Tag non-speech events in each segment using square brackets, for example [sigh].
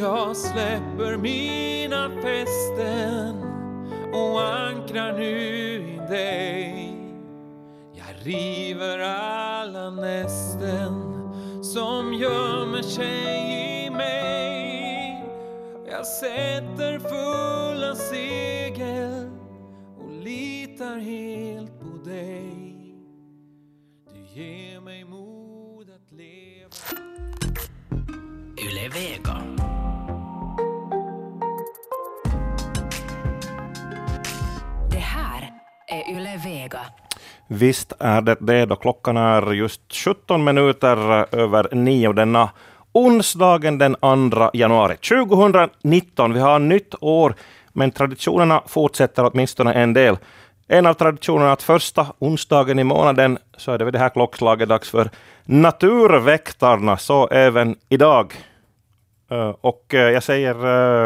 Jag släpper mina fästen och ankrar nu i dig. Jag river alla nästen som gömmer sig i mig. Jag sätter fulla segel och litar helt på dig. Du ger mig mod att leva. Yle Vega. Yle Vega. Visst är det det då klockan är just 17 minuter över nio denna onsdagen den 2 januari 2019. Vi har nytt år, men traditionerna fortsätter åtminstone en del. En av traditionerna att första onsdagen i månaden så är det vid det här klockslaget dags för Naturväktarna, så även idag. Eh, Och eh, jag säger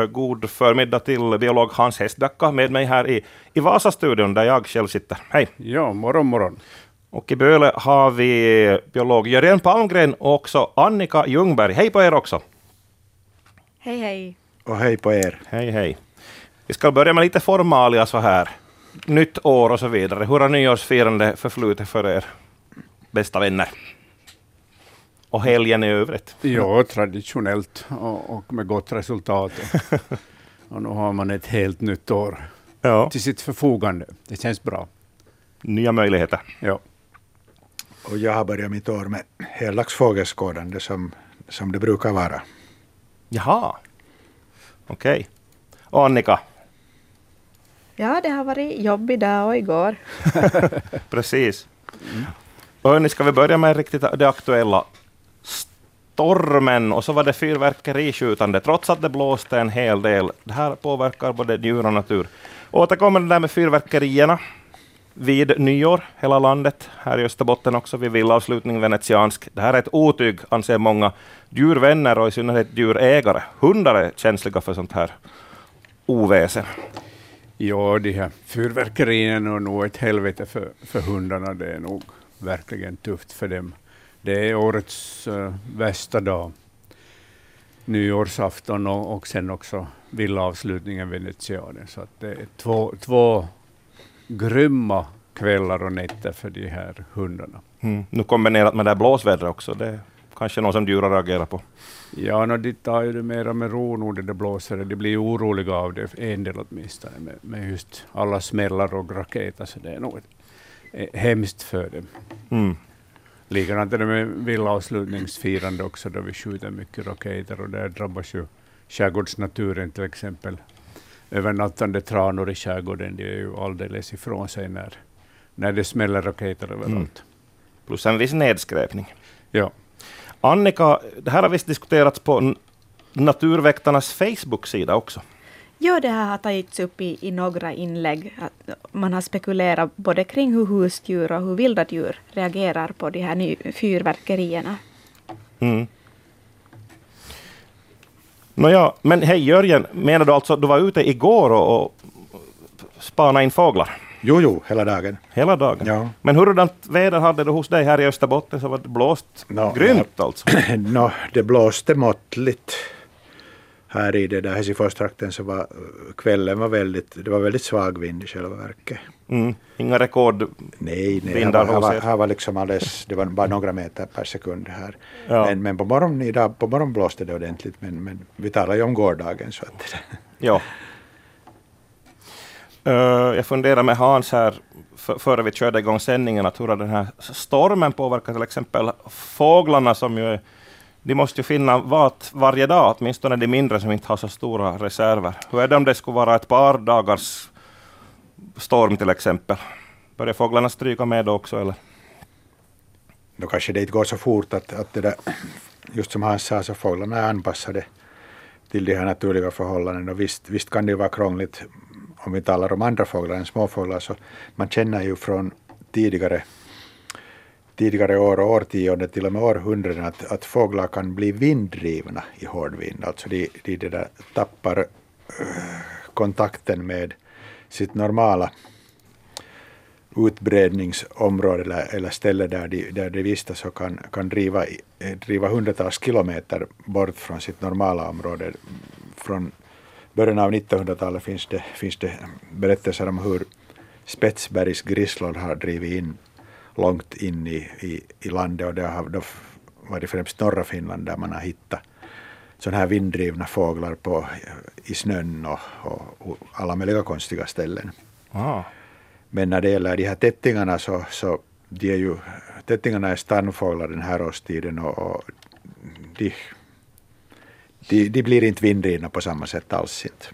eh, god förmiddag till biolog Hans Hestdacka med mig här i, i Vasastudion där jag själv sitter. Hej! Ja, morgon, morgon. Och i Böle har vi biolog Jörgen Palmgren och också Annika Ljungberg. Hej på er också! Hej hej. Och hej på er. Hej hej! Vi ska börja med lite formalia så här. Nytt år och så vidare. Hur har nyårsfirande förflutit för er bästa vänner? Och helgen i övrigt. Ja, traditionellt och, och med gott resultat. [laughs] Och, nu har man ett helt nytt år Ja. till sitt förfogande. Det känns bra. Nya möjligheter. Ja. Och jag har börjat mitt år med heldagsfågelskådande som, som det brukar vara. Jaha. Okej. Och Annika? Ja, det har varit jobbig dag och igår. [laughs] Precis. Och hörni, ska vi börja med riktigt det aktuella? Stormen och så var det fyrverkeriskjutande, trots att det blåste en hel del. Det här påverkar både djur och natur. Återkommer det där med fyrverkerierna vid nyår, hela landet. Här i Österbotten också vid villavslutning venetiansk. Det här är ett otyg, anser många djurvänner och i synnerhet djurägare. Hundar är känsliga för sånt här oväsen. ja, de här fyrverkerierna är nog ett helvete för, för hundarna. Det är nog verkligen tufft för dem. Det är årets uh, värsta dag. Nyårsafton och, och sen också villavslutningen venetianen. Så det är två, två grymma kvällar och nätter för de här hundarna. Mm. Nu kombinerat med det här blåsvädret också. Det är kanske något som djuren reagerar på. Ja, no, de tar ju det mera med ro nu det blåser. De blir oroliga av det, en del åtminstone, med, med just alla smällar och raketer. Så det är nog eh, hemskt för dem. Mm. Likadant är det med villavslutningsfirande också, då vi skjuter mycket raketer och där drabbas ju skärgårdsnaturen till exempel. Övernattande tranor i skärgården, de är ju alldeles ifrån sig när, när det smäller raketer överallt. Plus en viss nedskräpning. Ja. Annika, det här har visst diskuterats på Naturväktarnas Facebook-sida också. Ja, det här har tagits upp i, i några inlägg. Att man har spekulerat både kring hur husdjur och hur vilda djur reagerar på de här ny, fyrverkerierna. Mm. Nåja, men hej Jörgen, menar du alltså att du var ute igår och, och spanade in fåglar Jo, jo, hela dagen. hela dagen? Ja. Men hurdant väder hade du hos dig här i Österbotten? Så var det blåst Nå, grymt alltså? [clears throat] Nå, det blåste måttligt. Här i det där Helsingforstrakten så var kvällen var väldigt, det var väldigt svag vind i själva verket. Mm. Inga rekord? Nej, nej här, var, här, var, här var liksom alldeles, det var bara några meter per sekund här. Ja. Men, men på morgonen idag, på morgonen blåste det ordentligt, men, men vi talar ju om gårdagen så att Ja. Eh, jag funderar med Hans här, före vi körde igång sändningen, att hur har den här stormen påverkat till exempel fåglarna som ju är- de måste ju finna vat varje dag, åtminstone de mindre som inte har så stora reserver. Hur är det om det skulle vara ett par dagars storm till exempel? Börjar fåglarna stryka med då också eller? då kanske det inte går så fort att, att det där, just som han sa, så fåglarna är anpassade till de här naturliga förhållandena. Och visst, visst kan det vara krångligt om vi talar om andra fåglar än småfåglar. Så man känner ju från tidigare, tidigare år och årtionden, till och med århundraden, att, att fåglar kan bli vinddrivna i hård vind. Alltså de, de, de där tappar eh, kontakten med sitt normala utbredningsområde eller, eller ställe där de, där de vistas och kan, kan driva, eh, driva hundratals kilometer bort från sitt normala område. Från början av 1900-talet finns det, finns det berättelser om hur Spetsbergs grisslor har drivit in långt in i, i, i landet och det har då varit främst norra Finland där man har hittat sådana här vinddrivna fåglar på, i snön och, och, och alla möjliga konstiga ställen. Ah. Men när det gäller de här tättingarna så, så de är ju, tättingarna är stannfåglar den här årstiden och, och de, de, de blir inte vinddrivna på samma sätt alls. Inte.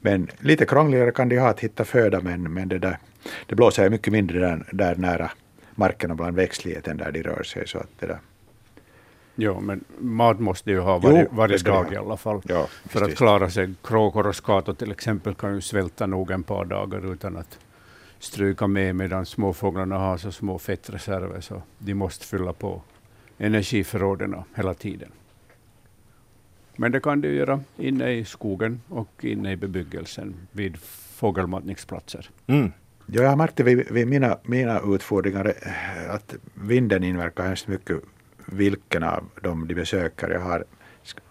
Men lite krångligare kan de ha att hitta föda men, men det, där, det blåser mycket mindre där, där nära marken och bland växtligheten där de rör sig. Så att det där, Jo, men mat måste ju ha Jo, varje, det varje dag ha. i alla fall. ja, För att klara sig. Kråkor och skator till exempel kan ju svälta nog en par dagar utan att stryka med medan småfåglarna har så små fettreserver så de måste fylla på energiförråden hela tiden. Men det kan de ju göra inne i skogen och inne i bebyggelsen vid fågelmatningsplatser. Mm. Ja, jag har märkt det vid, vid mina, mina utfodringar eh, att vinden inverkar hemskt mycket vilken av dem de besöker. Jag har,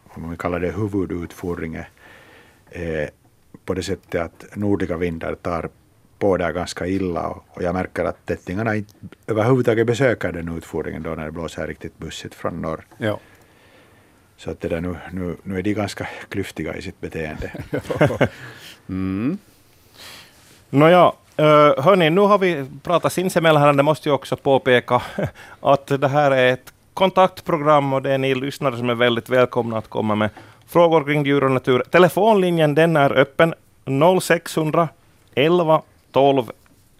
om vi kallar det huvudutfodring, eh, på det sättet att nordliga vindar tar på där ganska illa och, och jag märker att tättingarna inte överhuvudtaget besöker den utfodringen då när det blåser riktigt bussigt från norr. Ja. Så att det där nu, nu, nu är de ganska klyftiga i sitt beteende. [laughs] Mm. Nåja, uh, eh, hörni, nu har vi pratat sinsemellan det måste jag också påpeka [laughs] att det här är ett kontaktprogram och det är ni lyssnare som är väldigt välkomna att komma med frågor kring djur och natur. Telefonlinjen den är öppen 0600 11 12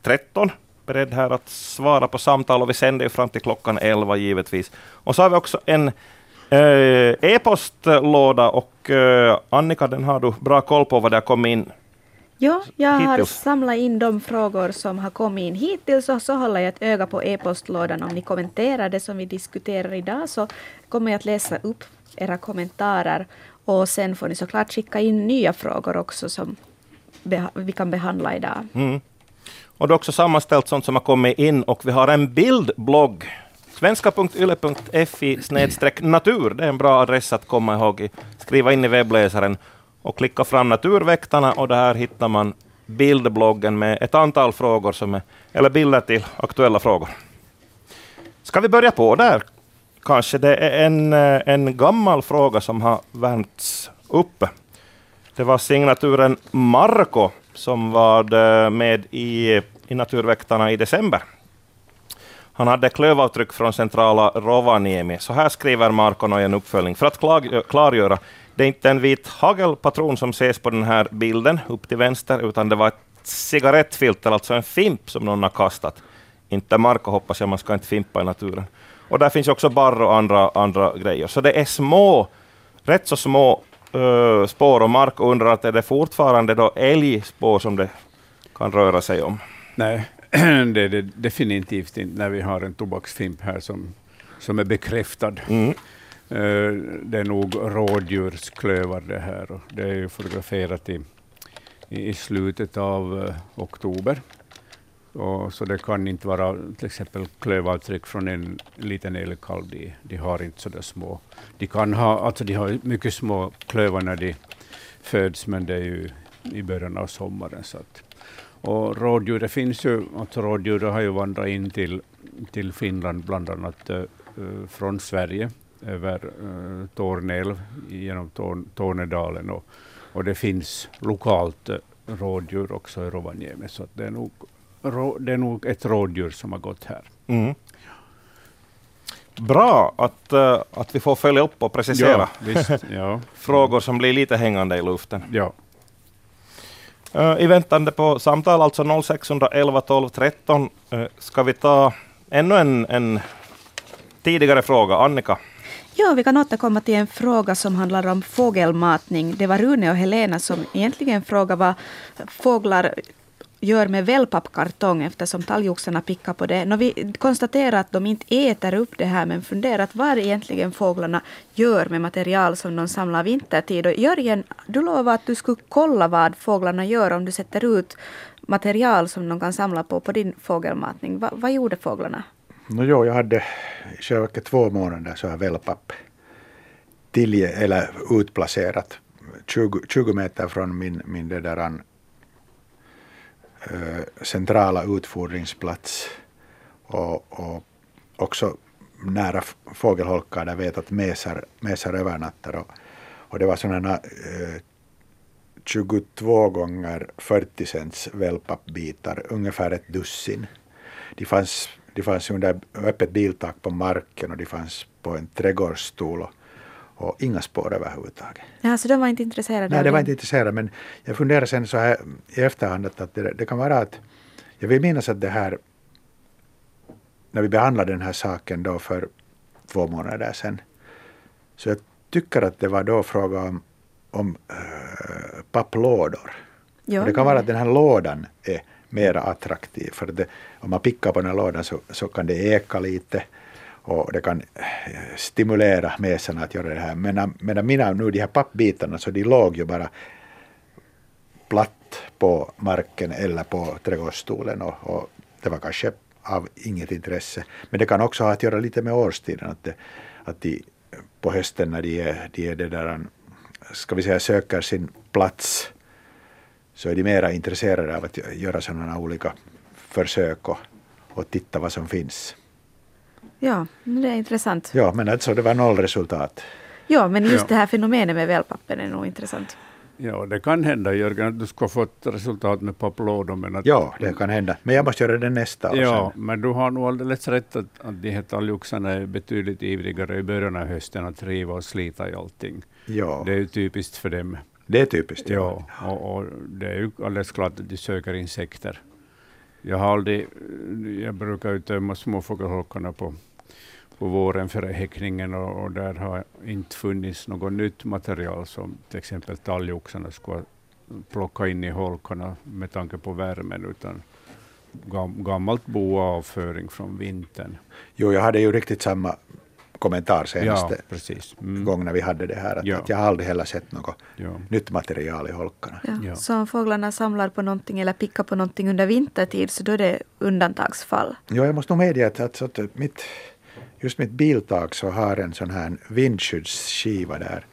13. Beredd här att svara på samtal och vi sänder ju fram till klockan 11 givetvis. Och så har vi också en eh, e-postlåda och eh, Annika, den har du bra koll på vad det har kommit in. Ja, jag har Hittills. samlat in de frågor som har kommit in hittills och så håller jag ett öga på e-postlådan. Om ni kommenterar det som vi diskuterar idag så kommer jag att läsa upp era kommentarer och sen får ni såklart skicka in nya frågor också som vi kan behandla idag. Mm. Och det är också sammanställt sånt som har kommit in och vi har en bildblogg. Svenska.yle.fi natur. Det är en bra adress att komma ihåg. Skriva in i webbläsaren och klicka fram Naturväktarna och där hittar man bildbloggen med ett antal frågor som är, eller bilder till aktuella frågor. Ska vi börja på där? Kanske det är en, eh, en gammal fråga som har värmts upp. Det var signaturen Marco som var eh, med i, i Naturväktarna i december. Han hade klövavtryck från centrala Rovaniemi. Så här skriver Marko i en uppföljning. För att klargöra, det är inte en vit hagelpatron som ses på den här bilden upp till vänster, utan det var ett cigarettfilter, alltså en fimp som någon har kastat. Inte Marko hoppas jag, man ska inte fimpa i naturen. Och där finns också barr och andra, andra grejer. Så det är små, rätt så små eh, spår och Marko undrar att är det fortfarande då älgspår som det kan röra sig om. Nej, [clears throat] det är det definitivt inte när vi har en tobaksfimp här som, som är bekräftad. Mm. Eh, det är nog rådjursklövar det här. Och det är ju fotograferat i, i slutet av eh, oktober. Och, så det kan inte vara till exempel klövavtryck från en liten älgkalv. De, de har inte så där små. De kan ha, alltså de har mycket små klövar när de föds, men det är ju i början av sommaren. Så att, och rådjur, det finns ju, alltså rådjur har ju vandrat in till, till Finland, bland annat uh, från Sverige över uh, Tornälv genom Torn, Tornedalen och, och det finns lokalt eh, rådjur också i Rovaniemi. Så det, är nog, rå, det är nog ett rådjur som har gått här. Mm. Bra att, eh, att vi får följa upp och precisera Ja, visst. Ja, [laughs] frågor som blir lite hängande i luften. ja. Eh, I väntande på samtal, alltså 0611 12 13, eh, ska vi ta ännu en, en tidigare fråga. Annika. Ja, vi kan återkomma till en fråga som handlar om fågelmatning. Det var Rune och Helena som egentligen frågade vad fåglar gör med wellpappkartong eftersom talgoxarna pickar på det. Nå, vi konstaterar att de inte äter upp det här men funderat vad egentligen fåglarna gör med material som de samlar vintertid. Och Jörgen, du lovade att du skulle kolla vad fåglarna gör om du sätter ut material som de kan samla på på din fågelmatning. Va, vad gjorde fåglarna? No, joo, jag hade i själva verket två månader så här wellpapp till, eller utplacerat 20, 20 meter från min, min det där, uh, centrala utfodringsplats och, och också nära fågelholkar där vet att mesar, mesar övernattar. Och, och det var sådana eh, 22 gånger 40 cents wellpappbitar, ungefär ett dussin. De fanns, de fanns under öppet biltak på marken och de fanns på en trädgårdsstol och, och inga spår överhuvudtaget. Ja, så de var inte intresserade? Nej, de var inte intresserade men jag funderar sen så här i efterhand att det, det kan vara att jag vill minnas att det här när vi behandlade den här saken då för två månader sedan så jag tycker att det var då fråga om om äh, papplådor. Jo, det kan vara att den här lådan är mer attraktiv. För det, om man pickar på den här lådan så, så kan det eka lite och det kan eh, stimulera mesarna att göra det här. Medan, medan mina nu de här pappbitarna så de låg ju bara platt på marken eller på trädgårdsstolen och, och det var kanske av inget intresse. Men det kan också ha att göra lite med årstiden. Att, det, att de eh, på hösten när de är, de är det där ska vi säga, söker sin plats så är de mera intresserade av att göra sådana olika försök och, och titta vad som finns. Ja, det är intressant. Ja, men alltså det var noll resultat. Ja, men just ja. det här fenomenet med wellpappen är nog intressant. Ja, det kan hända Jörgen att du ska få ett resultat med papplådor. Men att, ja, det kan hända. Men jag måste göra det nästa. Ja, sen. men du har nog alldeles rätt att, att de här talgoxarna är betydligt ivrigare i början av hösten att riva och slita i allting. Ja. Det är ju typiskt för dem. Det är typiskt. Ja, och, och, det är ju alldeles klart att de söker insekter. Jag har aldrig, jag brukar ju tömma småfågelholkarna på, på våren före häckningen och, och, där har inte funnits något nytt material som till exempel talgoxarna skulle plocka in i holkarna med tanke på värmen, utan gammalt boavföring från vintern. Jo, jag hade ju riktigt samma kommentar senaste ja, mm. gång när vi hade det här. Att, ja. att jag har aldrig heller sett något ja. nytt material i holkarna. Ja. Så om fåglarna samlar på någonting eller pickar på någonting under vintertid så då är det undantagsfall? Ja, jag måste nog medge att, att, att mitt, just mitt biltak så har en sån här vindskyddsskiva där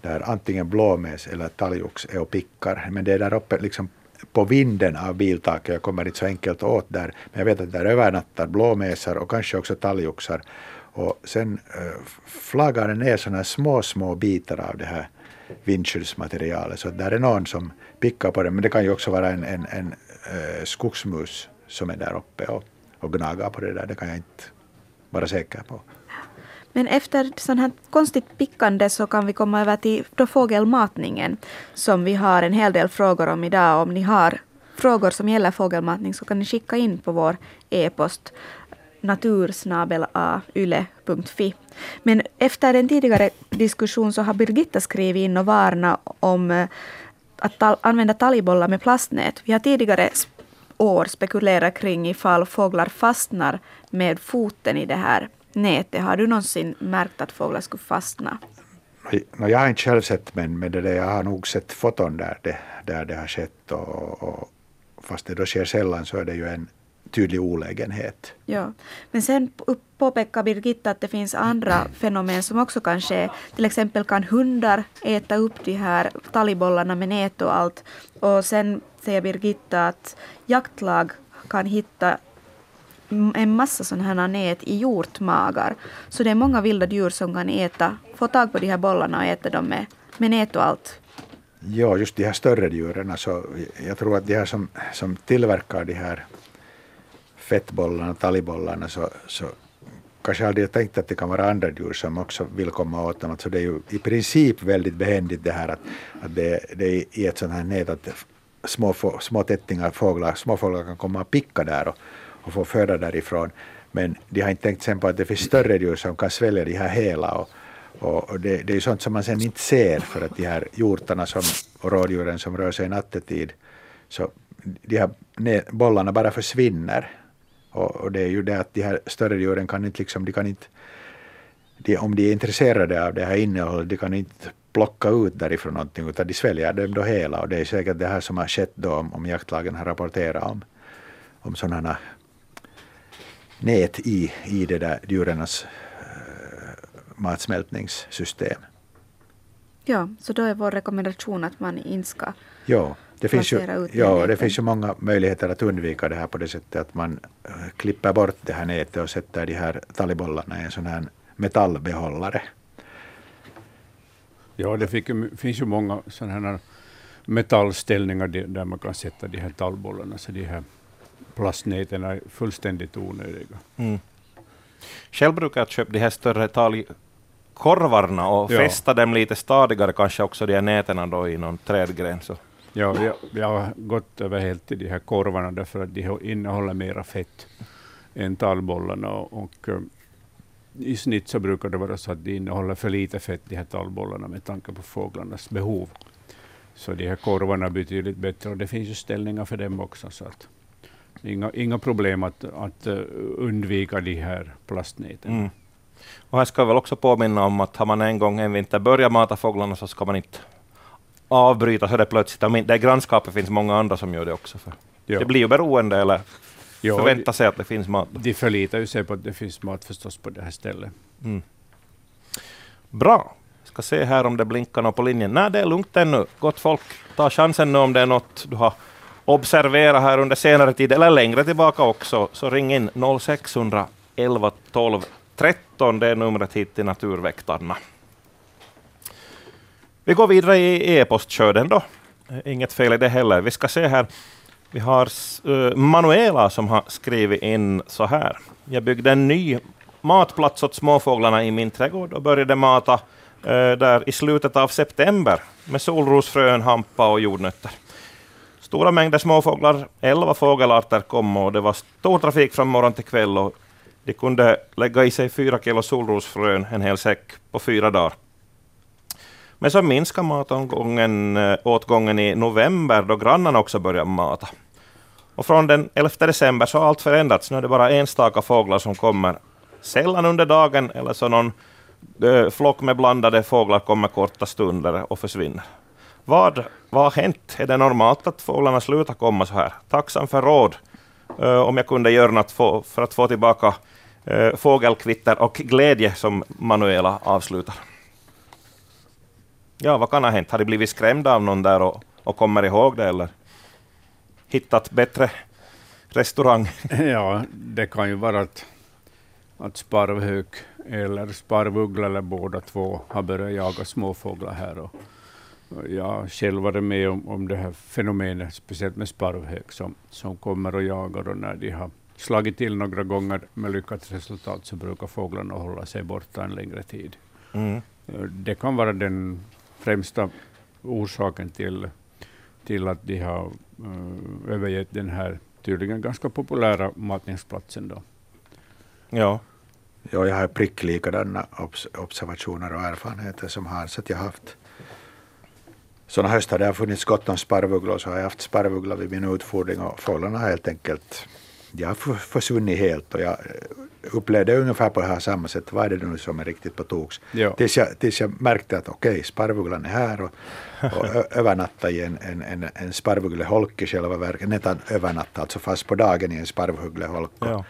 där antingen blåmes eller talgox är och pickar. Men det är där uppe liksom på vinden av biltaket. Jag kommer inte så enkelt åt där. Men jag vet att där övernattar blåmesar och kanske också talgoxar. Och sen eh, flaggar det ner sådana små, små bitar av det här vindskyddsmaterialet. Så där är någon som pickar på det. Men det kan ju också vara en, en, en eh, skogsmus som är där uppe och, och gnagar på det där. Det kan jag inte vara säker på. Men efter sånt här konstigt pickande så kan vi komma över till då fågelmatningen som vi har en hel del frågor om idag. Om ni har frågor som gäller fågelmatning så kan ni skicka in på vår e-post natursnabelayle.fi. Men efter en tidigare diskussion så har Birgitta skrivit in och varnat om eh, att ta använda talgbollar med plastnät. Vi har tidigare år spekulerat kring ifall fåglar fastnar med foten i det här nätet. Har du någonsin märkt att fåglar skulle fastna? No, jag har inte själv sett men, men det där, jag har nog sett foton där det, där det har skett. Och, och, fast det då sker sällan så är det ju en, tydlig olägenhet. Ja. Men sen påpekar Birgitta att det finns andra fenomen som också kan ske. Till exempel kan hundar äta upp de här talgbollarna med nät och allt. Och sen säger Birgitta att jaktlag kan hitta en massa sådana här nät i hjortmagar. Så det är många vilda djur som kan äta, få tag på de här bollarna och äta dem med, med nät och allt. Ja, just de här större djuren. Alltså, jag tror att de här som, som tillverkar de här fettbollarna, talgbollarna, så, så kanske aldrig jag tänkt att det kan vara andra djur som också vill komma åt dem. Alltså det är ju i princip väldigt behändigt det här att, att det, det är i ett sånt här nät att små, små tättingar, fåglar, småfåglar kan komma och picka där och, och få föda därifrån. Men de har inte tänkt sen på att det finns större djur som kan svälja de här hela. Och, och, det, det, är sånt som man sen inte ser för att de här hjortarna som, och rådjuren som rör sig nattetid, så de här bollarna bara försvinner. Och, och, det är ju det att de här större djuren kan inte liksom, de kan inte, de, om de är intresserade av det här innehållet, de kan inte plocka ut därifrån någonting utan de sväljer dem då hela och det är säkert det här som har skett då om, om jaktlagen har rapporterat om, om sådana nät i, i det där djurens uh, matsmältningssystem. Ja, så då är vår rekommendation att man inte ska ja, det finns ju, ja, det finns ju många möjligheter att undvika det här på det sättet att man uh, klipper bort det här nätet och sätter de här talgbollarna i en sån här metallbehållare. Ja, det fick, finns ju många sådana här metallställningar där man kan sätta de här tallbollarna, så de här plastnäten är fullständigt onödiga. Mm. Själv brukar jag köpa de här större talgkorvarna och Ja. fästa dem lite stadigare, kanske också de här nätena då i någon trädgren. Så. Ja, jag, jag har gått över helt till de här korvarna därför att de innehåller mera fett än tallbollarna. Och, och i snitt så brukar det vara så att de innehåller för lite fett, de här tallbollarna, med tanke på fåglarnas behov. Så de här korvarna är betydligt bättre och det finns ju ställningar för dem också. Så att inga, inga problem att, att eh, undvika de här plastnäten. Mm. Och här ska jag väl också påminna om att har man en gång en vinter börjat mata fåglarna så ska man inte avbryta så det plötsligt. Det grannskapet finns många andra som gör det också. För Ja. Det blir ju beroende eller Ja, förvänta sig att det finns mat. De förlitar ju sig på att det finns mat förstås på det här stället. Mm. Bra. Ska se här om det blinkar något på linjen. Nej, det är lugnt ännu. Gott folk, ta chansen nu om det är något du har observerat här under senare tid, eller längre tillbaka också, så ring in 0611 12 13. Det är numret hit till Naturväktarna. Vi går vidare i e-postskörden då. Eh, inget fel i det heller. Vi ska se här. Vi har eh, Manuela som har skrivit in så här. Jag byggde en ny matplats åt småfåglarna i min trädgård och började mata eh, där i slutet av september med solrosfrön, hampa och jordnötter. Stora mängder småfåglar, elva fågelarter kom och det var stor trafik från morgon till kväll och de kunde lägga i sig fyra kilo solrosfrön, en hel säck, på fyra dagar. Men så minskade matåtgången eh, åtgången i november då grannarna också började mata. Och från den 11 december så har allt förändrats. Nu är det bara enstaka fåglar som kommer. Sällan under dagen eller så någon eh, flock med blandade fåglar kommer korta stunder och försvinner. Vad, vad har hänt? Är det normalt att fåglarna slutar komma så här? Tacksam för råd eh, om jag kunde göra något för att få tillbaka fågelkvitter och glädje som Manuela avslutar. Ja, vad kan ha hänt? Har de blivit skrämda av någon där och, och kommer ihåg det eller hittat bättre restaurang? [laughs] Ja, det kan ju vara att, att sparvhök eller sparvuggla eller båda två har börjat jaga småfåglar här. Och, och jag själv varit med om, om det här fenomenet, speciellt med sparvhök som, som kommer och jagar och när de har slagit till några gånger med lyckat resultat så brukar fåglarna hålla sig borta en längre tid. Mm. Det kan vara den främsta orsaken till, till att de har uh, övergett den här tydligen ganska populära matningsplatsen. Då. Ja. Ja, jag har prick likadana obs observationer och erfarenheter som Hans. Att jag har haft sådana höstar där det har funnits gott om sparvugglor så har jag haft sparvugglor vid min utfodring och fåglarna har helt enkelt de har försvunnit helt och jag upplevde ungefär på det här samma sätt. Vad är det nu som är riktigt på toks? Ja. Tills, jag, tills jag märkte att okej, sparvugglan är här och, och ö- [laughs] övernatta i en, en, en, en sparvuggleholk i själva verket. Nästan övernatta, alltså fast på dagen i en sparvuggleholk. Ja.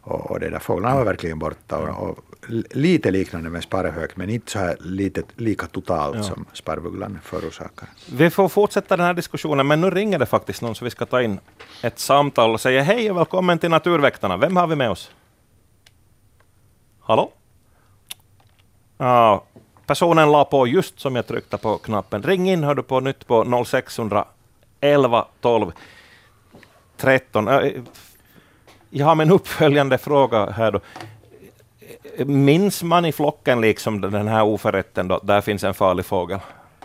och, och det där fåglarna var verkligen borta. Och, och lite liknande med sparvhök, men inte så här lite, lika totalt Ja. som sparvugglan förorsakar. Vi får fortsätta den här diskussionen, men nu ringer det faktiskt någon, så vi ska ta in ett samtal och säga hej och välkommen till Naturväktarna. Vem har vi med oss? Hallå? Ja, personen la på just som jag tryckte på knappen. Ring in hör du på nytt på 0611 12 13. Äh, Jag har en uppföljande fråga här då. Minns man i flocken liksom den här oförrätten då, där finns en farlig fågel?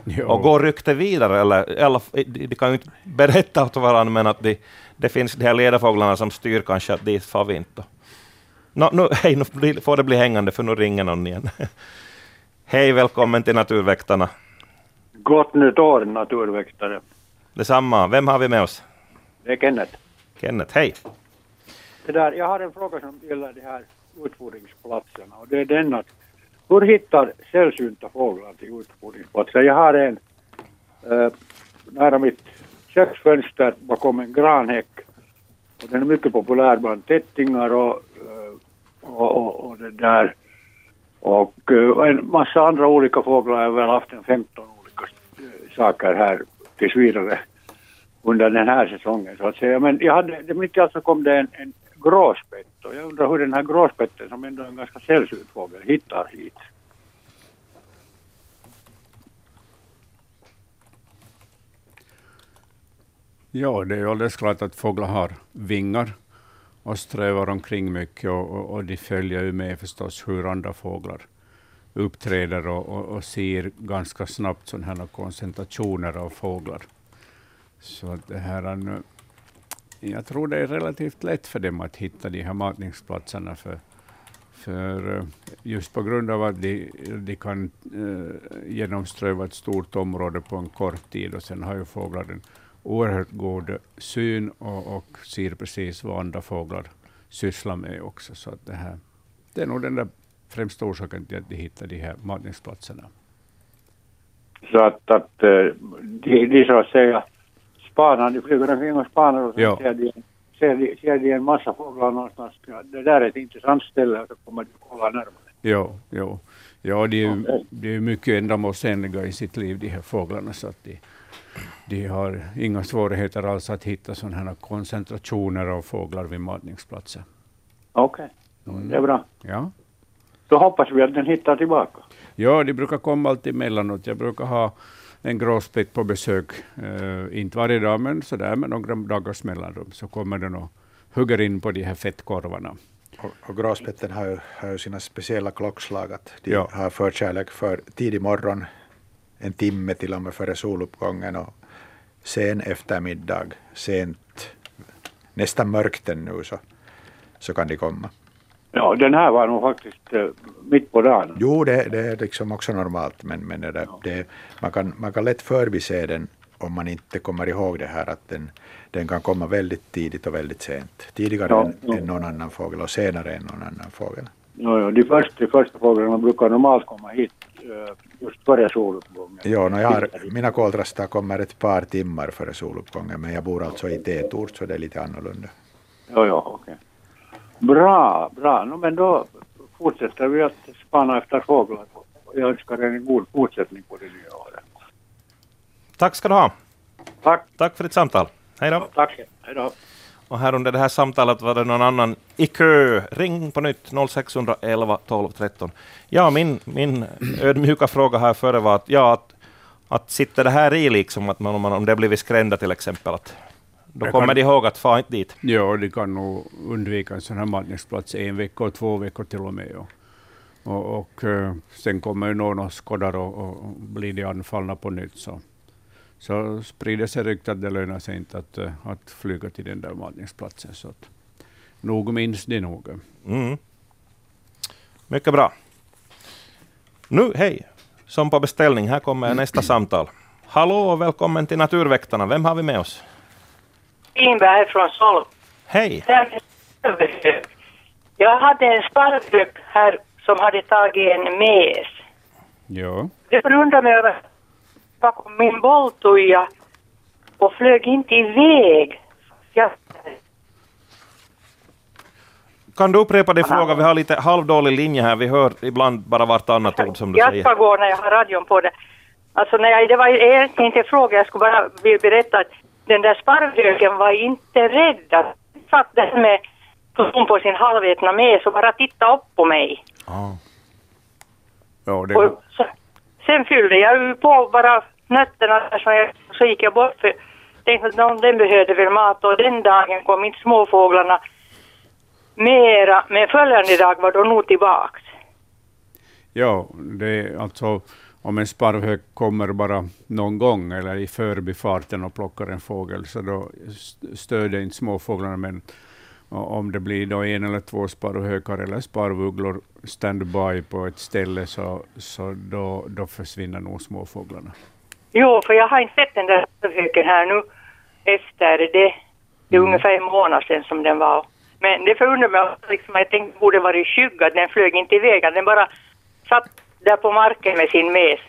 Jo. Och går ryktet vidare? Eller, eller, de, de kan ju inte berätta åt varandra, men att de, det finns de här ledarfåglarna som styr kanske att dit far vi inte. Nå, nu, [laughs] hej, nu får det bli hängande, för nu ringer någon igen. [laughs] hej, välkommen till Naturväktarna. Gott nytt år, naturväktare. Detsamma. Vem har vi med oss? Det är Kenneth. Kenneth, hej. Det där, jag har en fråga som gäller de här utfodringsplatserna. Och det är den att hur hittar sällsynta fåglar till utfodringsplatser? Jag har en eh, nära mitt köksfönster bakom en granhäck. Och den är mycket populär bland tättingar och, och, och, och det där. Och eh, en massa andra olika fåglar. Jag har väl haft en 15 olika eh, saker här tills vidare under den här säsongen så att säga. Men jag hade, det mitt i allt så kom det en, en gråspett och jag undrar hur den här gråspetten som ändå är en ganska sällsynt fågel hittar hit. Ja, det är ju alldeles klart att fåglar har vingar och strövar omkring mycket och, och, och de följer ju med förstås hur andra fåglar uppträder och, och, och ser ganska snabbt sådana här koncentrationer av fåglar. Så att det här, eh, nu, jag tror det är relativt lätt för dem att hitta de här matningsplatserna. För, för eh, just på grund av att de, de kan eh, genomströva ett stort område på en kort tid och sen har ju fåglar oerhört god syn och, och ser precis vad andra fåglar sysslar med också. Så att det, här, det är nog den där främsta orsaken till att de hittar de här matningsplatserna. Så att, att eh, de, de så att säga spanar, de flyger omkring och spanar och så Ja. ser, de, ser, de, ser de en massa fåglar någonstans. Ja, det där är ett intressant ställe och så kommer de kolla närmare. Jo, jo. Ja, de de är mycket ändamålsenliga i sitt liv, de här fåglarna, så att de, de har inga svårigheter alls att hitta sådana här koncentrationer av fåglar vid matningsplatser. Okej, Mm. det är bra. Ja. Då hoppas vi att den hittar tillbaka. ja, de brukar komma alltid emellanåt. Jag brukar ha en gråspett på besök, eh, inte varje dag, men sådär med några dagars mellanrum, så kommer den och hugger in på de här fettkorvarna. Och, och gråspetten har ju, har ju sina speciella klockslag. Att de Ja. har förkärlek för tidig morgon, en timme till och med före soluppgången och sen eftermiddag, sent, nästan mörkt ännu så, så kan de komma. Ja, den här var nog faktiskt eh, mitt på dagen. Jo, det, det är liksom också normalt, men, men det, där, det, man, kan, man kan lätt förbise den om man inte kommer ihåg det här att den, den kan komma väldigt tidigt och väldigt sent. Tidigare Ja, än, ja. än någon annan fågel och senare än någon annan fågel. Ja, ja, de, första, de första fåglarna brukar normalt komma hit eh, just före soluppgången. Jo, no jag har, mina koltrastar kommer ett par timmar före soluppgången, men jag bor alltså i tätort så det är lite annorlunda. Ja, ja, okej. Bra, bra. No, men då fortsätter vi att spana efter fåglar. Jag önskar er en god fortsättning på det nya året. Tack ska du ha. Tack, Tack för ditt samtal. Hej då. tack. Hej då. Och här under det här samtalet var det någon annan i kö. Ring på nytt 0611 12 13. Ja, min, min ödmjuka fråga här före var att, ja, att, att sitter det här i liksom, att man, om, man, om det blivit skrämda till exempel, att då Det kommer kan- de ihåg att fara inte dit. Ja, de kan nog undvika en sån här matningsplats en vecka och två veckor till och med. Och, och, och eh, sen kommer ju någon och skådar och och blir de anfallna på nytt. Så, så sprider sig ryktet att det lönar sig inte att, eh, att flyga till den där matningsplatsen. Så att, nog minns de nog. Mm. Mycket bra. Nu, hej! Som på beställning, här kommer nästa samtal. Hallå och välkommen till Naturväktarna. Vem har vi med oss? Lindberg från Solm. Hej! Jag hade en sparvhök här som hade tagit en mes. Ja, Det förundrade mig över bakom min bolltoja och flög inte iväg. Jag, Kan du upprepa din fråga? Vi har lite halvdålig linje här. Vi hör ibland bara vartannat ord som du jag säger. ska gå när jag har radion på det. Alltså när jag, det var egentligen inte en fråga, jag skulle bara vilja berätta att den där sparvhöken var inte rädd. Satt där med hon på sin halvätna mes och bara tittade upp på mig. Ah. ja det, Och så, sen fyllde jag ju på bara nötterna som så, jag, så gick jag bort för tänkte att någon, den behövde väl mat och den dagen kom inte småfåglarna mera, men följande dag var de nog tillbaks. ja, det är alltså om en sparvhök kommer bara någon gång eller i förbifarten och plockar en fågel så då stör stöder inte småfåglarna. Men om det blir då en eller två sparvhökar eller sparvugglor standby på ett ställe så, så då, då försvinner nog småfåglarna. Jo, för jag har inte sett den där höken här nu efter det. Det är ungefär en månad sedan som den var. Men det förundrar mig liksom, jag tänkte borde varit skygg att den flög inte iväg, den bara satt där på marken med sin mes.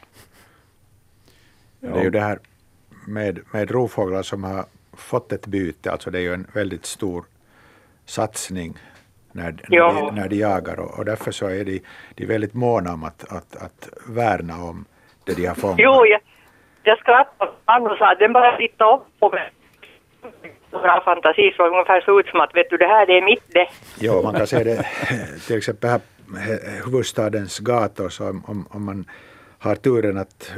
Det är ju det här med, med rovfåglar som har fått ett byte, alltså det är ju en väldigt stor satsning när, när, de, när de jagar och, och därför så är de, de väldigt måna om att, att, att värna om det de har fångat. Jo, jag, jag skrattade och sa att den bara tittade upp på mig. Bra fantasi, så ungefär så ut som att vet du det här det är mitt det. Jo, man kan se det [laughs] till exempel här huvudstadens gator, så om, om man har turen att,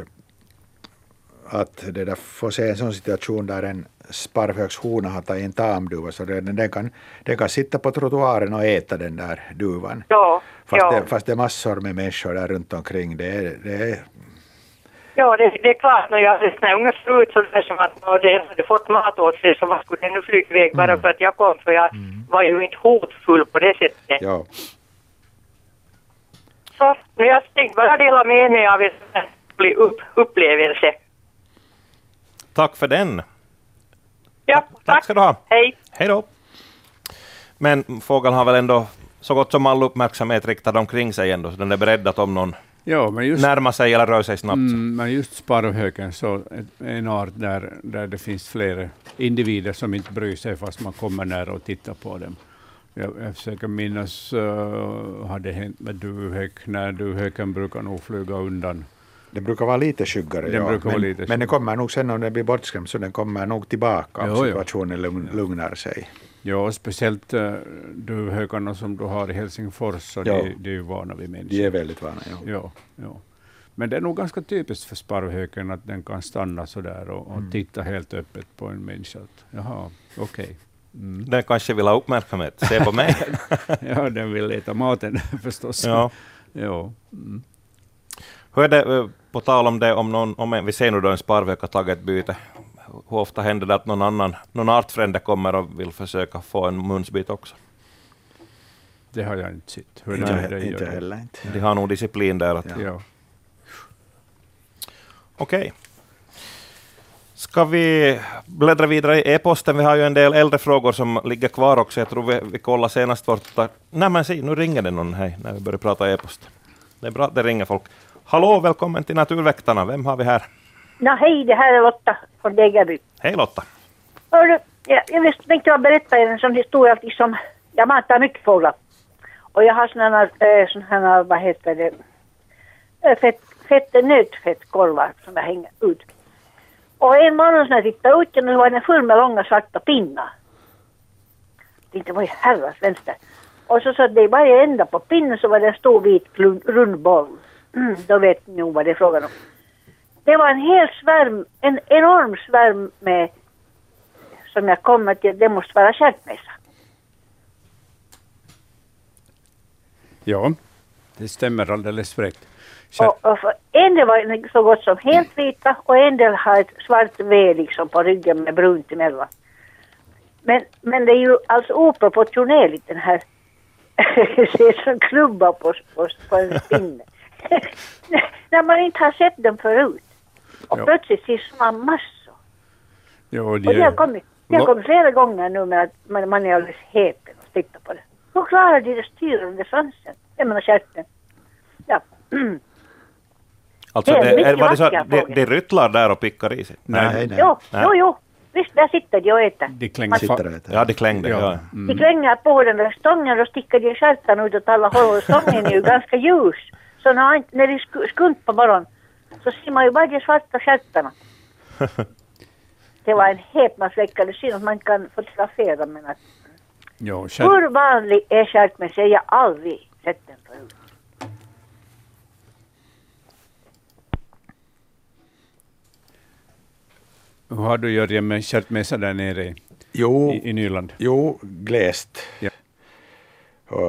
att det där får se en sån situation där en sparvhökshona har tagit en tamduva, så den, den, kan, den kan sitta på trottoaren och äta den där duvan. Ja, Fast, ja. det, fast det är massor med människor där runt omkring. Det är, det är, Ja, det, det är klart. När jag när jag unga såg ut så där som att när den hade fått mat åt sig så var skulle den nu flyga iväg bara för att jag kom. För jag var ju inte hotfull på det sättet. ja. Så nu jag tänkte bara dela med mig av en upp, upplevelse. Tack för den. Ja, Tack ska du ha. Hej. Hej då. Men fågeln har väl ändå så gott som all uppmärksamhet riktad omkring sig ändå, så den är beredd att om någon Ja, men just, närmar sig eller rör sig snabbt. mm, men just sparvhöken, så en art där, där det finns flera individer som inte bryr sig fast man kommer nära och tittar på dem. Jag, jag försöker minnas, uh, har det hänt med duvhök, när duvhöken brukar nog flyga undan. Den brukar vara lite skyggare, Den ja. brukar vara men, lite men den kommer nog sen om den blir bortskrämd, så den kommer nog tillbaka om Jo, jo. situationen lugn, lugnar sig. Ja, och speciellt uh, duvhökarna som du har i Helsingfors, så Ja. de, de är ju vana vid människor. De är väldigt vana. Ja. Ja, ja. Men det är nog ganska typiskt för sparvhöken att den kan stanna så där och, och titta helt öppet på en människa. Att, Jaha, okej. Mm. Den kanske vill ha uppmärksamhet. Se på mig. [laughs] Ja, den vill äta maten [laughs] förstås. ja. ja. Mm. Hur är det, eh, på tal om det, om, någon, om en, vi ser nu då en sparvhök har tagit ett byte. Hur ofta händer det att någon annan, någon artfrände kommer och vill försöka få en munsbit också? Det har jag inte sett. Hur Inte, det, det inte heller. Inte. De har nog disciplin där. Att, Ja. Ja. Okej. Ska vi bläddra vidare i e-posten? Vi har ju en del äldre frågor som ligger kvar också. Jag tror vi, vi kollade senast vårt... Nej men se, nu ringer det någon hej, när vi börjar prata e-post. Det är bra att det ringer folk. Hallå, välkommen till Naturväktarna. Vem har vi här? Ja, hej, det här är Lotta från Degerby. Hej Lotta. Hörru, jag, jag tänkte jag berätta er en sån historia liksom, jag matar mycket fåglar. Och jag har såna här, äh, såna här vad heter det, äh, fett, fett, nötfettkorvar som jag hänger ut. Och en morgon när jag tittade ut, nu var den full med långa svarta pinnar. Jag tänkte, vad i herrans vänster. Och så satt det i varje ända på pinnen så var det en stor vit rund boll. Mm, då vet ni nog vad det är frågan om. Det var en hel svärm, en enorm svärm med, som jag kommer till, det måste vara stjärtmesa. ja, det stämmer alldeles. Så, Och, och en del var så gott som helt vita och en del har ett svart V liksom på ryggen med brunt emellan. Men, men det är ju alltså oproportionerligt den här [laughs] det är som klubba på, på, på en pinne. [laughs] När man inte har sett den förut. Och Ja. plötsligt ser man massor. ja, Och det har de, kommit, det har kommit flera gånger nu med att man, man är alldeles häpen och tittar på det. Hur klarar de det styrande svansen? Jag menar stjärten. Ja. Alltså, Det är det, är, var det så att de, fåglar. de ryttlar där och pickar i sig? nej, Nej, nej. Jo, Nej. jo, jo. Visst, där sitter de och äter. de klänger Sitter och äter. Ja, de klängde. Ja. Ja. De Mm. klänger på den där stången och sticker de stjärten ut åt alla håll. Och stången är ju [laughs] ganska ljus. Så när, när de sk- skunt på morgonen så ser man ju bara de svarta stjärtarna. Det var en häpnadsväckande syn att man kan fotografera men att Ja, själv, hur vanlig är stjärtmesa? Jag har aldrig sett den förut. hur har du Jörgen med stjärtmesa där nere i, Jo, i, i Nyland? jo, glest. Ja.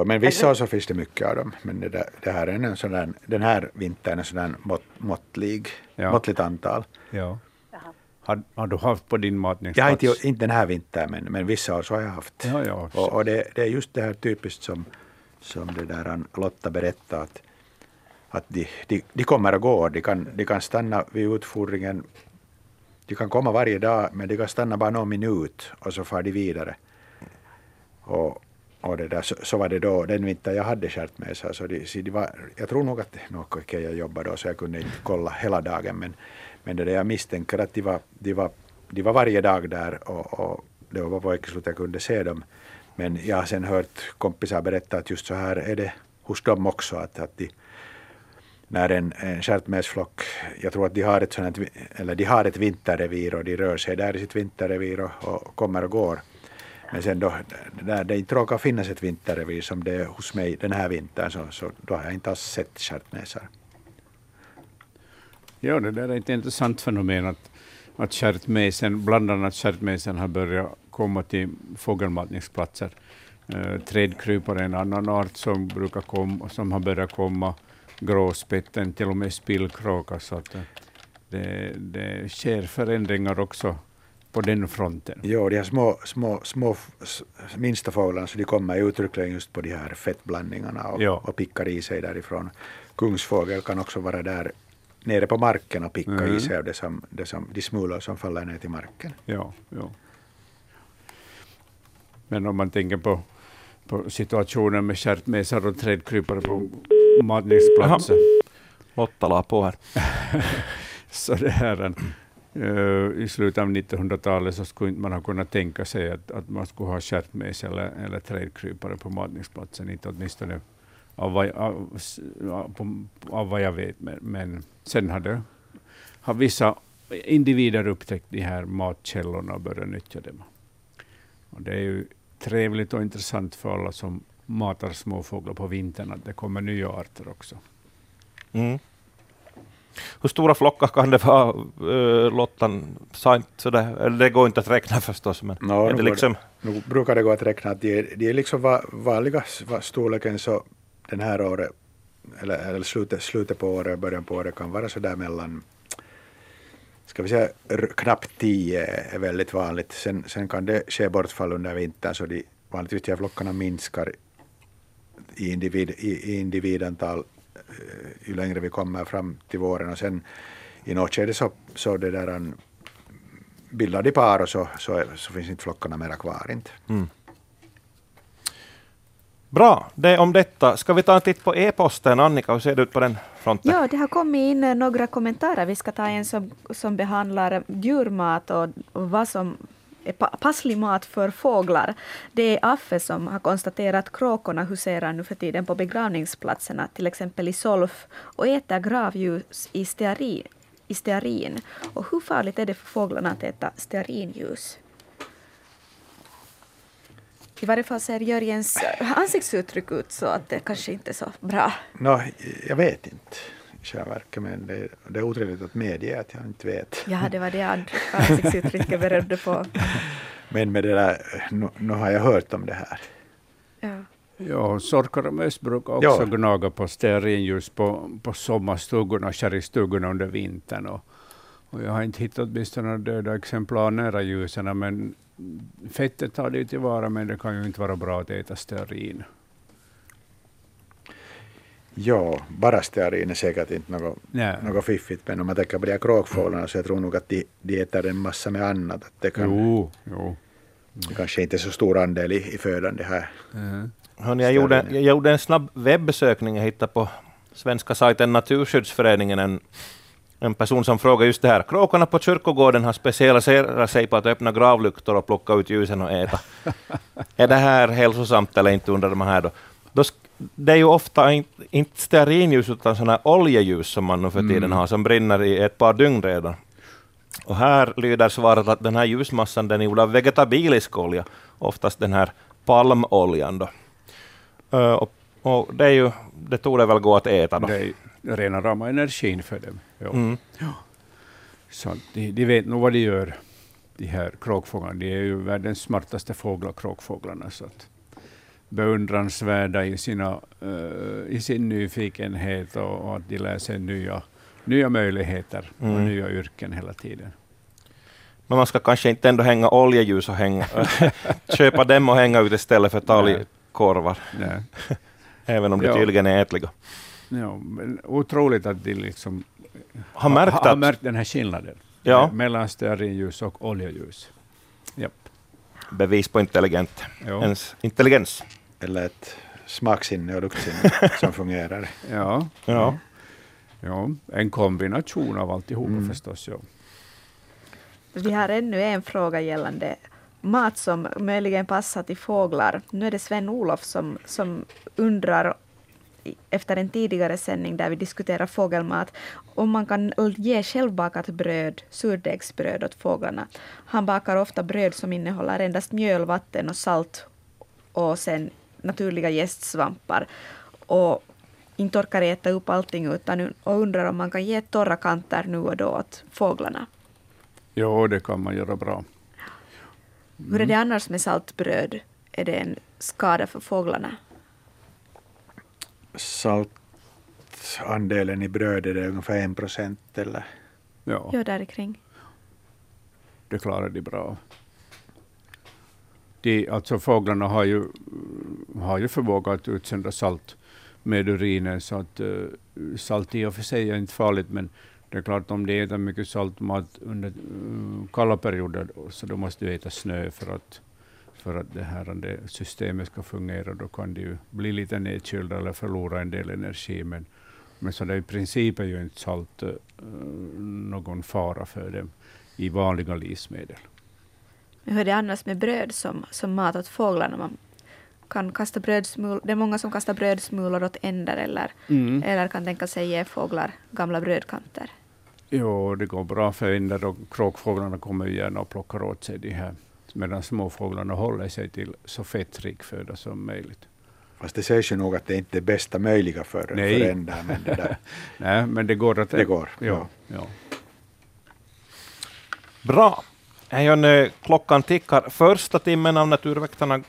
Men vissa år så finns det mycket av dem. Men det, där, det här är en sån där, den här vintern är en där mått, måttlig, Ja. måttligt antal. Ja. Har, har du haft på din Jag matningsplats? inte, inte den här vintern, men, men vissa år så har jag haft. Ja, ja. Och, och det, det är just det här typiskt som, som det där Lotta berättade, att, att de, de, de kommer och går. De kan, de kan stanna vid utfodringen. De kan komma varje dag, men de kan stanna bara någon minut och så far de vidare. Och, och det där, så, så var det då den vinter jag hade stjärtmesar. Så de, så de var, jag tror nog att, no, okay, jag jobbade då så jag kunde inte kolla hela dagen men, men det där jag misstänker att de var, de var, de var varje dag där och, och det var på veckoslutet jag kunde se dem. Men jag har sen hört kompisar berätta att just så här är det hos dem också. Att, att de, när en, en stjärtmesflock, jag tror att de har ett, sånt, eller de har ett vinterrevir och de rör sig där i sitt vinterrevir och, och kommer och går. Men sen då, när det inte råkar finnas ett vinterrevir som det är hos mig den här vintern så, så då har jag inte alls sett stjärtnäsar. Ja, det där är ett intressant fenomen att, att stjärtmesen, bland annat stjärtmesen har börjat komma till fågelmatningsplatser. Eh, trädkrypare är en annan art som brukar komma, som har börjat komma, gråspetten, till och med spillkråka. Så att, det, det sker förändringar också på den fronten. Jo, de här små, små, små minsta fåglarna så de kommer uttryckligen just på de här fettblandningarna och, ja. och pickar i sig därifrån. Kungsfågel kan också vara där nere på marken och picka mm. i sig av det som, det som, de smulor som faller ner till marken. Ja, ja. Men om man tänker på, på situationen med stjärtmesar och trädkrypare på matningsplatser. Lotta la på här. [laughs] så det här, Eh, I slutet av 1900-talet så skulle man ha kunnat tänka sig att, att man skulle ha stjärtmes eller, eller trädkrypare på matningsplatsen. Inte åtminstone av vad, av, av, av vad jag vet. Men, men sen hade, har vissa individer upptäckt de här matkällorna och börjat nyttja dem. Och det är ju trevligt och intressant för alla som matar småfåglar på vintern att det kommer nya arter också. Mm. Hur stora flockar kan det vara, uh, Lottan? Sådär, det går inte att räkna förstås, men no, är det liksom... Nu brukar det gå att räkna att de är, de är liksom va, vanliga storleken så den här året, eller, eller slutet, slutet på året, början på året kan vara sådär mellan ska vi säga knappt 10 är väldigt vanligt. Sen, sen kan det ske bortfall under vintern så de vanligtvis de flockarna minskar i, individ, i, i individantal eh, ju längre vi kommer fram till våren och sen i något skede så, så det där en, bildar de par och så, så, så finns inte flockarna mera kvar. Inte. Mm. Bra, det om detta. Ska vi ta en titt på e-posten? Annika, hur ser det ut på den fronten? Ja, det har kommit in eh, några kommentarer. Vi ska ta en som, som behandlar djurmat och, vad som passlig mat för fåglar. Det är Affe som har konstaterat att kråkorna huserar nu för tiden på begravningsplatserna, till exempel i Solf, och äter gravljus i stearin. I stearin. Och hur farligt är det för fåglarna att äta stearinljus? I varje fall ser Jörgens ansiktsuttryck ut så att det kanske inte är så bra. No, jag vet inte i men det, det är otrevligt att medge att jag inte vet. Ja, det var det ansiktsuttrycket beredde på. [laughs] Men med det där, nu, nu, har jag hört om det här. Ja. Ja, sorkar och möss brukar också ja. gnaga på stearinljus på, på sommarstugorna och sherrystugorna under vintern. Och, och jag har inte hittat åtminstone några döda exemplar nära ljusen, men fettet tar det tillvara, men det kan ju inte vara bra att äta stearin. Ja, bara stearin är säkert inte något, något fiffigt, men om man tänker på de här kråkfåglarna så jag tror nog att de, de äter en massa med annat. Att det, kan, jo, jo. det kanske inte är så stor andel i, i födan det här. Mm. Hörrni, jag, gjorde, jag gjorde en snabb webbesökning, jag hittade på svenska sajten Naturskyddsföreningen en en person som frågar just det här. Kråkorna på kyrkogården har specialiserat sig på att öppna gravlyktor och plocka ut ljusen och äta. [laughs] är det här hälsosamt eller inte, undrar de här då. då det är ju ofta inte, inte stearinljus utan sådana oljeljus som man nu för tiden mm. har, som brinner i ett par dygn redan. Och här lyder svaret att den här ljusmassan den är gjord av vegetabilisk olja, oftast den här palmoljan. Då. Uh, och, och, det, är ju, det tog det väl gå att äta då. Det är rena rama energin för dem. Ja. Mm. Ja. Så de, de vet nog vad de gör, de här kråkfåglarna. De är ju världens smartaste fåglar, kråkfåglarna. Så att beundransvärda i, sina, uh, i sin nyfikenhet och, och, att de lär sig nya, nya möjligheter mm. och nya yrken hela tiden. Men man ska kanske inte ändå hänga oljeljus och hänga, [laughs] köpa dem och hänga ut istället för talgkorvar. [laughs] Även om de tydligen är ätliga. Ja, men otroligt att de liksom har märkt, ha, har märkt den här skillnaden ja. mellan stearinljus och oljeljus. Japp. Bevis på intelligent. Ens intelligens. Eller ett smaksinne och luktsinne [laughs] som fungerar. Ja. Ja. ja, en kombination av alltihopa Mm. förstås. Ja. Vi har ännu en fråga gällande mat som möjligen passar till fåglar. Nu är det Sven-Olof som, som undrar efter en tidigare sändning där vi diskuterar fågelmat, om man kan ge självbakat bröd, surdegsbröd åt fåglarna. Han bakar ofta bröd som innehåller endast mjöl, vatten och salt och sen naturliga jästsvampar. Och inte orkar äta upp allting utan och undrar om man kan ge torra kanter nu och då åt fåglarna. Jo, det kan man göra bra. Hur är det annars med saltbröd? Är det en skada för fåglarna? Saltandelen i brödet är ungefär en procent eller Ja, Ja, där kring. det klarar de bra. De, alltså fåglarna har ju, har ju förmåga att utsöndra salt med urinen, så att uh, salt i och för sig är inte farligt, men det är klart om de äter mycket saltmat under uh, kalla perioder, så då måste de äta snö för att, för att det här det systemet ska fungera. Då kan de ju bli lite nedkylda eller förlora en del energi. Men, men så det i princip är ju inte salt uh, någon fara för dem i vanliga livsmedel. Men hur är det annars med bröd som, som mat åt fåglarna? Man kan kasta brödsmulor. Det är många som kastar brödsmulor åt änder eller, Mm. eller kan tänka sig ge fåglar gamla brödkanter. Jo, det går bra för änder och kråkfåglarna kommer gärna och plockar åt sig de här, medan småfåglarna håller sig till så fettrik föda som möjligt. Fast det sägs ju nog att det inte är bästa möjliga för, Nej. för ändar, men det där, [laughs] Nej, men det går att... det går. Ja, ja. Bra. Eijon, eh, klockan tickar. Första timmen av Naturväktarna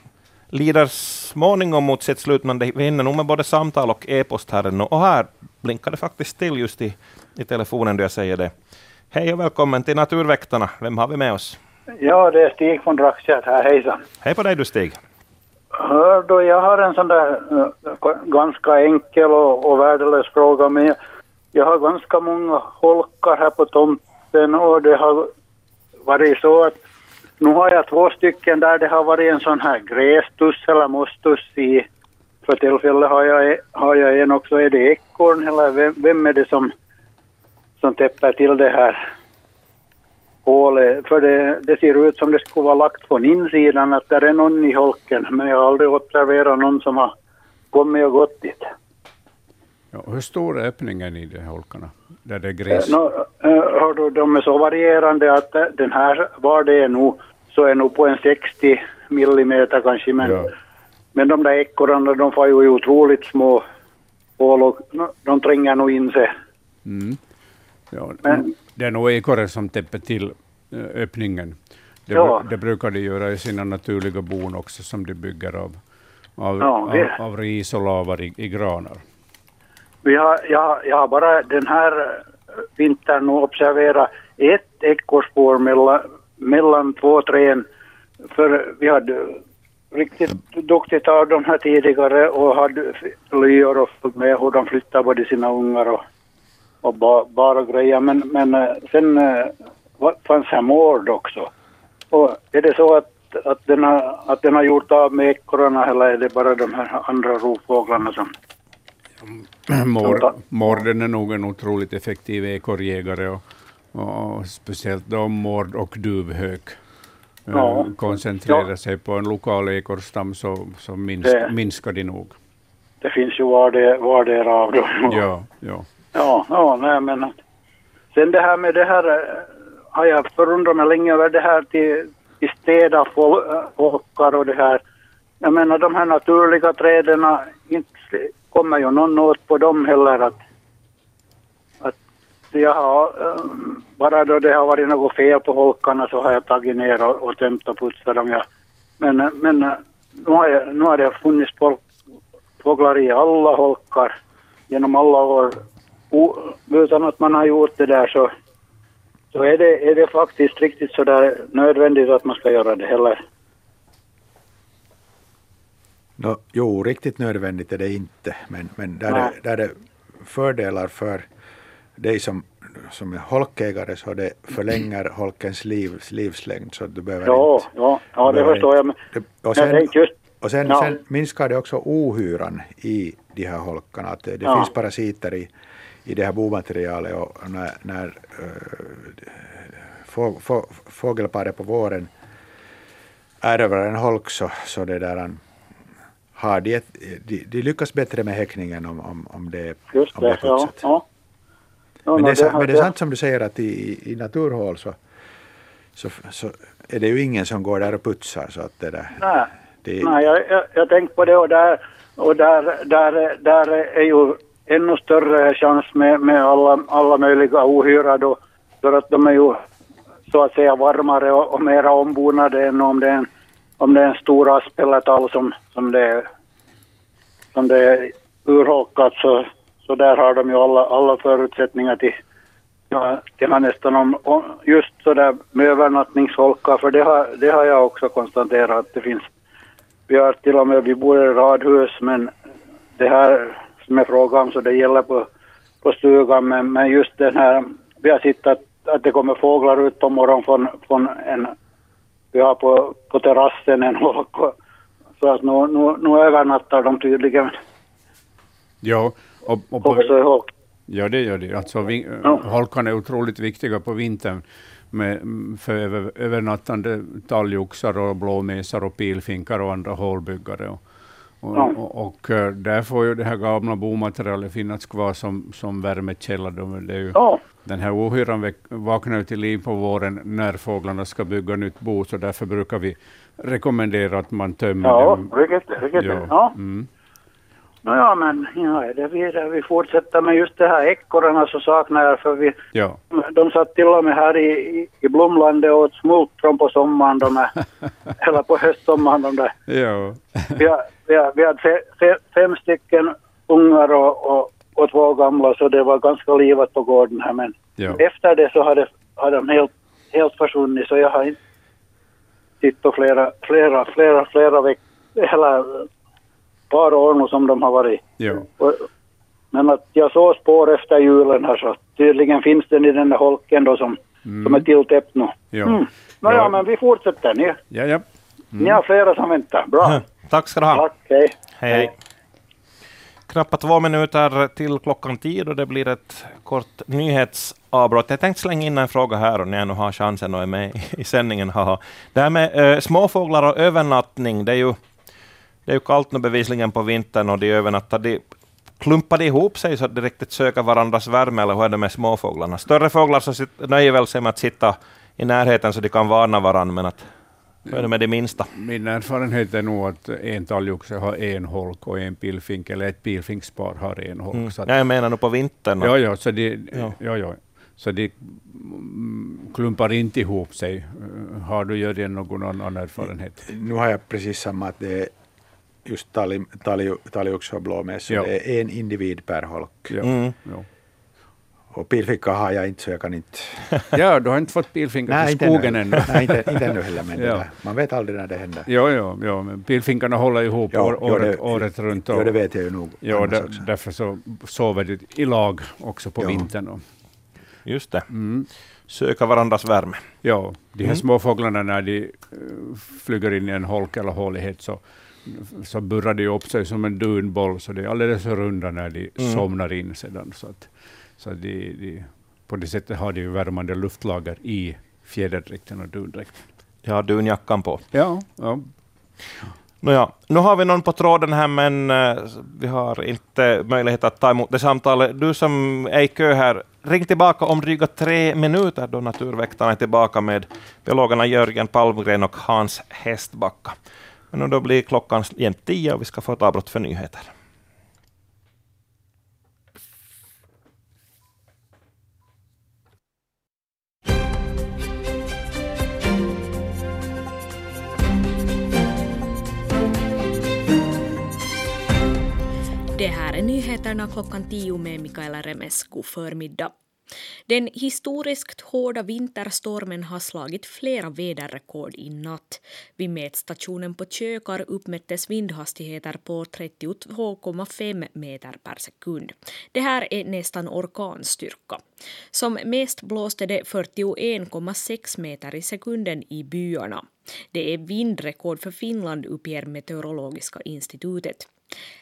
lider småningom mot sitt slut, men vi hinner nog med både samtal och e-post här ännu. Och här blinkar det faktiskt till just i, i telefonen då jag säger det. Hej och välkommen till Naturväktarna. Vem har vi med oss? Ja, det är Stig från Drakksätt här. Hejsan. Hej på dig du Stig. Hör då, jag har en sån där eh, ganska enkel och, och värdelös fråga, men jag, jag har ganska många holkar här på tomten och det har varit så att nu har jag två stycken där det har varit en sån här grästuss eller mosstuss i. För tillfället har jag, har jag en också. Är det ekorn eller vem, vem är det som, som täpper till det här hålet? För det, det ser ut som det skulle vara lagt från insidan att det är någon i holken. Men jag har aldrig observerat någon som har kommit och gått dit. Ja, hur stor är öppningen i de här holkarna? Där det är gräs? Nå, eh, hör de är så varierande att eh, den här, var det är nog, så är nog på en 60 millimeter kanske. Men, Ja. men de där ekorrarna, de får ju otroligt små hål och de tränger nog in sig. Mm. Ja, Men- det är nog ekorren som täpper till eh, öppningen. Det, Ja. det brukar de göra i sina naturliga bon också, som de bygger av, av, Ja, av, av ris och lavar i, i granar. Vi har, jag, jag har bara den här eh, vintern observerat ett ekorrspår mellan, mellan två träd. För vi hade riktigt duktigt av de här tidigare och hade lyor och följt med hur de flyttade både sina ungar och, och ba, bara grejer. Men, men eh, sen eh, var- fanns här mård också. Och är det så att, att, den har, att den har gjort av med ekorrarna eller är det bara de här andra rovfåglarna som mm. [clears throat] Mår, mården är nog en otroligt effektiv ekorrjägare och, och, speciellt då mård och duvhök eh, Ja. koncentrerar Ja. sig på en lokal ekorrstam så, så minsk, Det- minskar de nog. Det finns ju var det, var det av dem. Ja, ja. Ja, ja, nej men. Sen det här med det här eh, har jag förundrat mig länge över det här till, till städa fol, äh, folkar och det här. Jag menar de här naturliga träden, inte kommer ju någon åt på dem heller att, att jag har, eh, bara då det har varit något fel på holkarna så har jag tagit ner och, och tömt och putsat dem. Ja. Men, eh, men nu, har jag, nu har det funnits fåglar i alla holkar genom alla år. O, utan att man har gjort det där så, så är, det, är det faktiskt riktigt så där nödvändigt att man ska göra det heller. Nå, jo, riktigt nödvändigt är det inte, men, men där, är, där är fördelar för dig som, som är holkägare så det förlänger holkens liv, livslängd så du behöver Ja, inte... ja, ja det förstår jag. Men, och sen, just, Och sen, minskar det också ohyran i de här holkarna. Att det Ja. finns parasiter i, i det här bomaterialet och när, när få, fågelparet på våren erövrar en holk så, så det där, har de, de, de lyckas bättre med häckningen om, om, om det, Just om det är det, ja. ja. ja Men det, är, no, men det är sant som du säger att i, i, i naturhål så, så, så är det ju ingen som går där och putsar. Så att det där, Nej, det, nej jag, jag, jag tänkte på det och där, och där, där, där är ju ännu större chans med, med alla, alla möjliga ohyra då, för att de är ju så att säga varmare och, och mera ombonade än om det är en, om det är en stor asp eller tall som, som det är, som det är urholkat så, så där har de ju alla, alla förutsättningar till, ja, till nästan om, om just sådär med övernattningsholkar för det har, det har jag också konstaterat att det finns. Vi har till och med, vi bor i radhus men det här som är frågan om så det gäller på, på stugan men, men just den här, vi har sett att, att det kommer fåglar ut på morgonen från, från en, vi har på, på terrassen en holk så att nu, nu, nu övernattar de tydligen Ja, och, och på, också i holk. Ja, det gör det. Alltså, vi, Ja. Holkarna är otroligt viktiga på vintern med, för över, övernattande talgoxar och blåmesar och pilfinkar och andra hålbyggare. Och, och, Ja. och, och eh, där får ju det här gamla bomaterialet finnas kvar som, som värmekälla. Det är ju, Ja, Den här ohyran vaknar ju till liv på våren när fåglarna ska bygga nytt bo, så därför brukar vi rekommendera att man tömmer ja, dem. riktigt, riktigt. Ja. Mm. No, ja, men ja, är det vidare. Vi fortsätter med just det här ekorrarna så saknar jag för vi, Ja. de satt till och med här i, i, i Blomlandet och åt smultron på sommaren, de här, [laughs] eller på höstsommaren de där. Ja. Vi har, vi har, vi har fe, fe, fem stycken ungar och, och, och två gamla så det var ganska livat på gården här men Ja. efter det så har, det, har de helt, helt försvunnit så jag har inte på flera, flera, flera, flera veckor, eller par år nu som de har varit. Ja. Och, men att jag såg spår efter julen här så tydligen finns den i den där holken då som, som är tilltäppt nu. Ja. Mm. Nåja, Ja. men vi fortsätter. Ni, Ja, ja. ni har flera som väntar. Bra. Tack ska du ha. Tack, hej. Hej, hej. Knappt två minuter till klockan tio och det blir ett kort nyhetsavbrott. Jag tänkte slänga in en fråga här och när jag nu har chansen och är med i sändningen. [laughs] Haha. Det här med eh, småfåglar och övernattning, det är ju, det är ju kallt nu bevisligen på vintern och de övernattar. De, klumpar de ihop sig så att de riktigt söker varandras värme, eller hur är det med småfåglarna? Större fåglar så sit, nöjer väl sig med att sitta i närheten så de kan varna varandra, men att, hur är det med de minsta? Min erfarenhet är nog att en talgoxe har en holk och en pilfink, eller ett pilfinkspar har en holk. Mm. Så att, Ja, jag menar nu på vintern. ja, ja, så de, Ja. ja. Ja, så de mm, klumpar inte ihop sig. Har du det någon annan erfarenhet? Nu har jag precis samma att det är just talg, talg, och Ja. det är en individ per holk. Mm. Ja. Och pilficka har jag inte så jag kan inte... [laughs] ja, du har inte fått pilfinkar till skogen ännu. Nej, inte, inte ännu heller, men Ja. man vet aldrig när det händer. Ja, ja, ja, men pilfinkarna håller ihop Ja, år, året, det- året runt. Ja, det vet jag ju nog. Ja, annars där, därför så sover de i lag också på Ja. vintern. Och, Just det. mm. Söka varandras värme. Ja, de här Mm. små fåglarna när de eh, flyger in i en holk eller hålighet så, så burrar de upp sig som en dunboll, så de är alldeles runda när de Mm. somnar in sedan. Så, att, så de, de, på det sättet har de värmande luftlager i fjäderdräkten och dundräkten. Jag har dunjackan på. Ja, ja. Nåja, nu har vi någon på tråden här, men eh, vi har inte möjlighet att ta emot det samtalet. Du som är i kö här, ring tillbaka om dryga tre minuter då Naturväktarna är tillbaka med biologerna Jörgen Palmgren och Hans Hästbacka. Men då blir klockan jämt tio och vi ska få ett avbrott för nyheter. Det här är nyheterna klockan tio med Mikaela Remes. God förmiddag. Den historiskt hårda vinterstormen har slagit flera väderrekord i natt. Vid mätstationen på Kökar uppmättes vindhastigheter på 32,5 meter per sekund. Det här är nästan orkanstyrka. Som mest blåste det 41,6 meter i sekunden i byarna. Det är vindrekord för Finland uppger Meteorologiska institutet.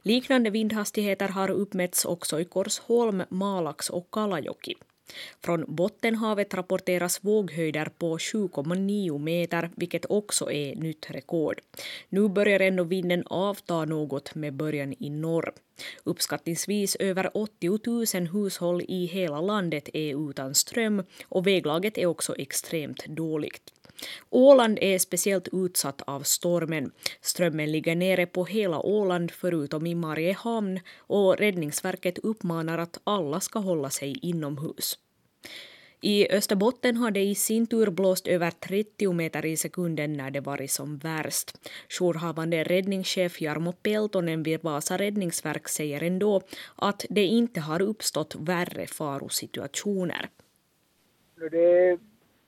Liknande vindhastigheter har uppmätts också i Korsholm, Malax och Kalajoki. Från Bottenhavet rapporteras våghöjder på 7,9 meter, vilket också är nytt rekord. Nu börjar ändå vinden avta något med början i norr. Uppskattningsvis över 80 000 hushåll i hela landet är utan ström och väglaget är också extremt dåligt. Åland är speciellt utsatt av stormen. Strömmen ligger nere på hela Åland förutom i Mariehamn och Räddningsverket uppmanar att alla ska hålla sig inomhus. I Österbotten har det i sin tur blåst över 30 meter i sekunden när det varit som värst. Jourhavande räddningschef Jarmo Peltonen vid Vasa räddningsverk säger ändå att det inte har uppstått värre farosituationer. Det är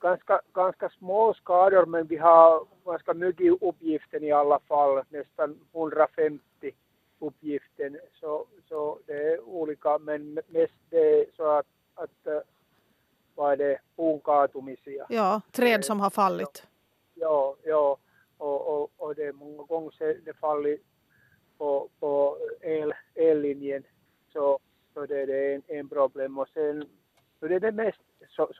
ganska, ganska små skador men vi har ganska mycket uppgiften i alla fall, nästan 150 uppgiften. Så, så det är olika men mest det är så att, att vad är det, puunkaatumisia. Ja, träd som har fallit. Ja, ja och, och, och det är många gånger det fallit på, på el, ellinjen så, så det, det är en, en problem och sen så det är det mest så,